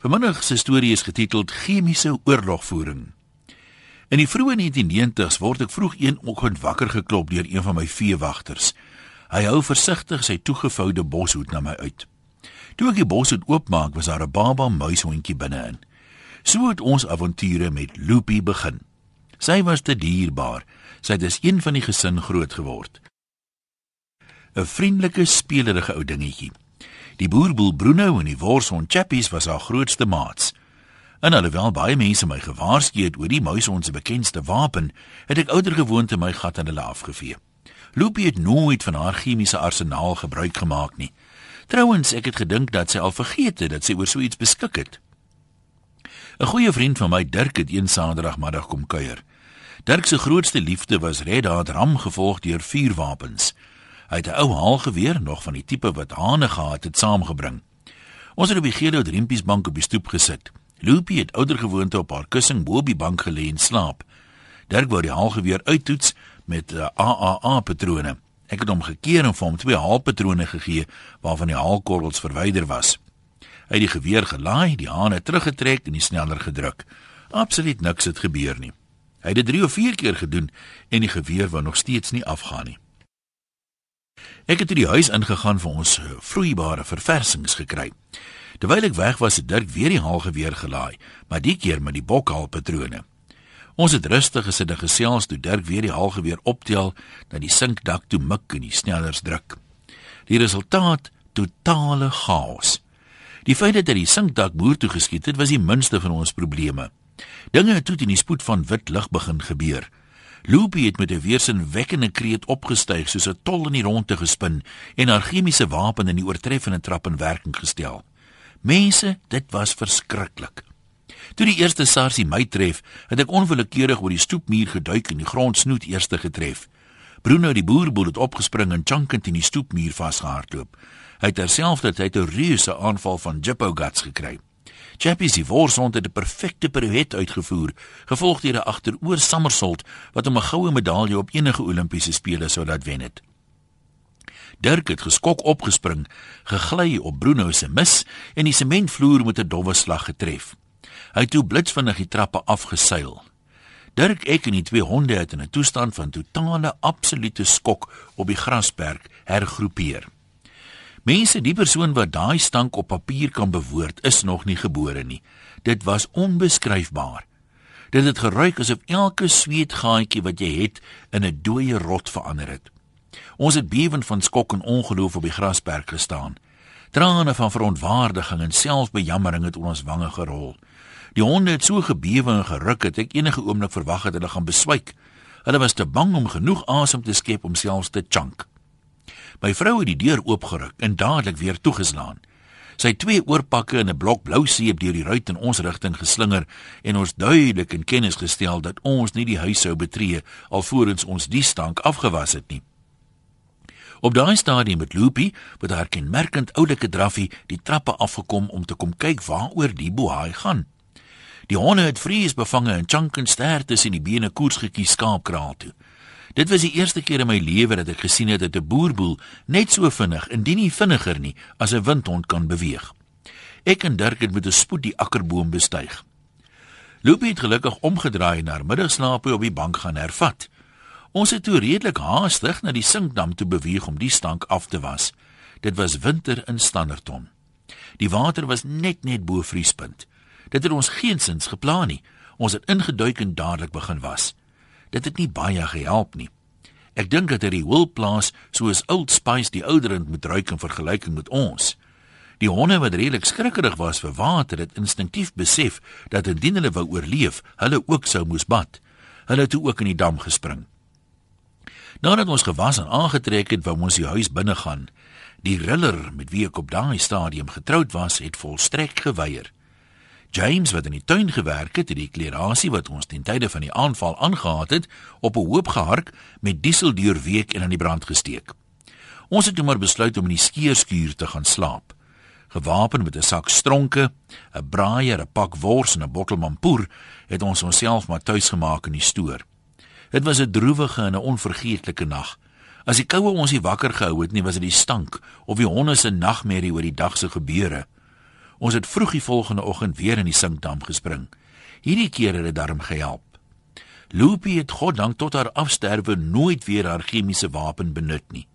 Vanmiddag se storie is getiteld Chemiese oorlogvoering. In die vroeë 1990s word ek vroeg een oggend wakker geklop deur een van my veewagters. Hy hou versigtig sy toegevoude boshoed na my uit. Toe ek die boshoed oopmaak, was daar 'n baba muishondjie binne-in. So het ons avonture met Loopy begin. Sy was te dierbaar. Sy het as een van die gesin groot geword. 'n Vriendelike, speelerige ou dingetjie. Die boerboel Bruno en die worshond Chappies was haar grootste maats. En alhoewel baie mense my gewaarsku het oor die muishond se bekendste wapen, het ek ouer gewoonte my gat aan hulle afgevee. Loopy het nooit van haar chemiese arsenaal gebruik gemaak nie. Trouwens, ek het gedink dat sy al vergeet het dat sy oor so iets beskik het. 'n Goeie vriend van my, Dirk, het een Saterdagmiddag kom kuier. Dirk se grootste liefde was Red Dot ram gevolg deur vuurwapens. Hy het 'n ou haalgeweer nog van die tipe wat hane gehad het saamgebring. Ons het op die gele riempies bank op die stoep gesit. Loopy het ouer gewoonte op haar kussing bo die bank gelê en slaap. Dirk wou die haalgeweer uittoets met uh, eh, AAA patrone. Ek het hom gekeer en vir hom twee haalpatrone gegee waarvan die haalkorrels verwyder was. Hy het die geweer gelaai, die hane teruggetrek en die sneller gedruk. Absoluut niks het gebeur nie. Hy het dit 3 of 4 keer gedoen en die geweer wou nog steeds nie afgaan nie. Ek het uit die huis ingegaan vir ons vloeibare verversings gekry. Terwyl ek weg was, het Dirk weer die haalgeweer gelaai, maar die keer met die bokhaalpatrone. Ons het rustig gesit en gesels toe Dirk weer die haalgeweer optel na die sinkdak toe mik en die snellers druk. Die resultaat totale chaos. Die feit dat hy die sinkdak boer toe geskiet het, was die minste van ons probleme. Dinge het toe in die spoed van wit lig begin gebeur. Loopy het met 'n weersinwekkende kreet opgestyg soos 'n tol in die rondte gespin en haar chemiese wapen in die oortreffende trap in werking gestel. Mense, dit was verskriklik. Toe die eerste sarsie my tref, het ek onwillekeurig oor die stoepmuur geduik en die grond snoet eerste getref. Bruno die boerboel het opgespring en chunkend in die stoepmuur vasgehardloop. Hy het terselfdertyd 'n reuse aanval van Jippo guts gekry. Chappie se voorsond het 'n perfekte pirouette uitgevoer, gevolg deur 'n agteroor somersault wat hom 'n goue medalje op enige Olimpiese spele sou laat wen het. Dirk het geskok opgespring, gegly op Bruno se mis en die sementvloer met 'n dowwe slag getref. Hy het toe blitsvinnig die trappe afgeseil. Dirk ek en die twee honde het in 'n toestand van totale absolute skok op die grasperk hergroepeer. Mense, die persoon wat daai stank op papier kan bewoord, is nog nie gebore nie. Dit was onbeskryfbaar. Dit het geruik asof elke sweetgaatjie wat jy het in 'n dooie rot verander het. Ons het bewend van skok en ongeloof op die grasperk gestaan. Trane van verontwaardiging en selfbejammering het oor ons wange gerol. Die honde het so gebewe en geruk het ek enige oomblik verwag het hulle gaan beswyk. Hulle was te bang om genoeg asem te skep om selfs te chunk. My vrou het die deur oopgeruk en dadelik weer toegeslaan. Sy twee oorpakke en 'n blok blou seep deur die ruit in ons rigting geslinger en ons duidelik in kennis gestel dat ons nie die huis sou betree alvorens ons die stank afgewas het nie. Op daai stadium met Loopy, wat haar kenmerkend oulike draffie die trappe afgekom om te kom kyk waaroor die bohaai gaan. Die honde het vrees bevange en chunken ster tussen die bene koers gekies skaapkraal toe. Dit was die eerste keer in my lewe dat ek gesien het dat 'n boerboel net so vinnig, indien nie vinniger nie, as 'n windhond kan beweeg. Ek en Dirk het met 'n spoed die akkerboom bestyg. Loopy het gelukkig omgedraai en na middagslaap op die bank gaan hervat. Ons het toe redelik haastig na die sinkdam toe beweeg om die stank af te was. Dit was winter in Standerton. Die water was net net bo vriespunt. Dit het ons geensins geplan nie. Ons het ingeduik en dadelik begin was dit het nie baie gehelp nie. Ek dink dat hierdie Willplaas soos Old Spice die ouderend moet ruik in vergelyking met ons. Die honde wat redelik skrikkerig was vir water het instinktief besef dat indien hulle wou oorleef, hulle ook sou moes bad. Hulle het ook in die dam gespring. Nadat ons gewas en aangetrek het, wou ons die huis binne gaan. Die riller met wie ek op daai stadium getroud was, het volstrek geweier. James wat in die tuin gewerk het, het die klerasie wat ons ten tye van die aanval aangehaat het, op 'n hoop gehark met diesel deurweek en aan die brand gesteek. Ons het toe maar besluit om in die skeerskuur te gaan slaap. Gewapen met 'n sak stronke, 'n braaier, 'n pak wors en 'n bottel mampoer, het ons onsself maar tuis gemaak in die stoor. Dit was 'n droewige en 'n onvergeetlike nag. As die koue ons nie wakker gehou het nie, was dit die stank of die honde se nagmerrie oor die dag se gebeure. Ons het vroeg die volgende oggend weer in die sinkdam gespring. Hierdie keer het dit darm gehelp. Loopy het goddank tot haar afsterwe nooit weer haar chemiese wapen benut nie.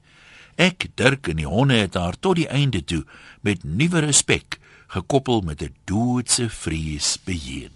Ek, Dirk en die honde het haar tot die einde toe met nuwe respek gekoppel met 'n doodse vrees beheer.